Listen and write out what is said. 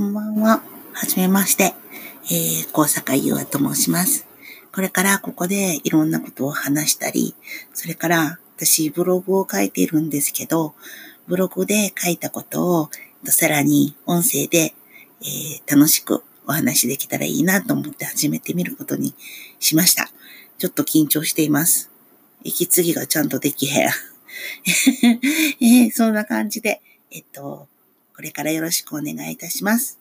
こんばんは。はじめまして。えー、高坂優愛と申します。これからここでいろんなことを話したり、それから私ブログを書いているんですけど、ブログで書いたことをさらに音声で、えー、楽しくお話できたらいいなと思って始めてみることにしました。ちょっと緊張しています。息継ぎがちゃんとできへん。えー、そんな感じで、えっと、これからよろしくお願いいたします。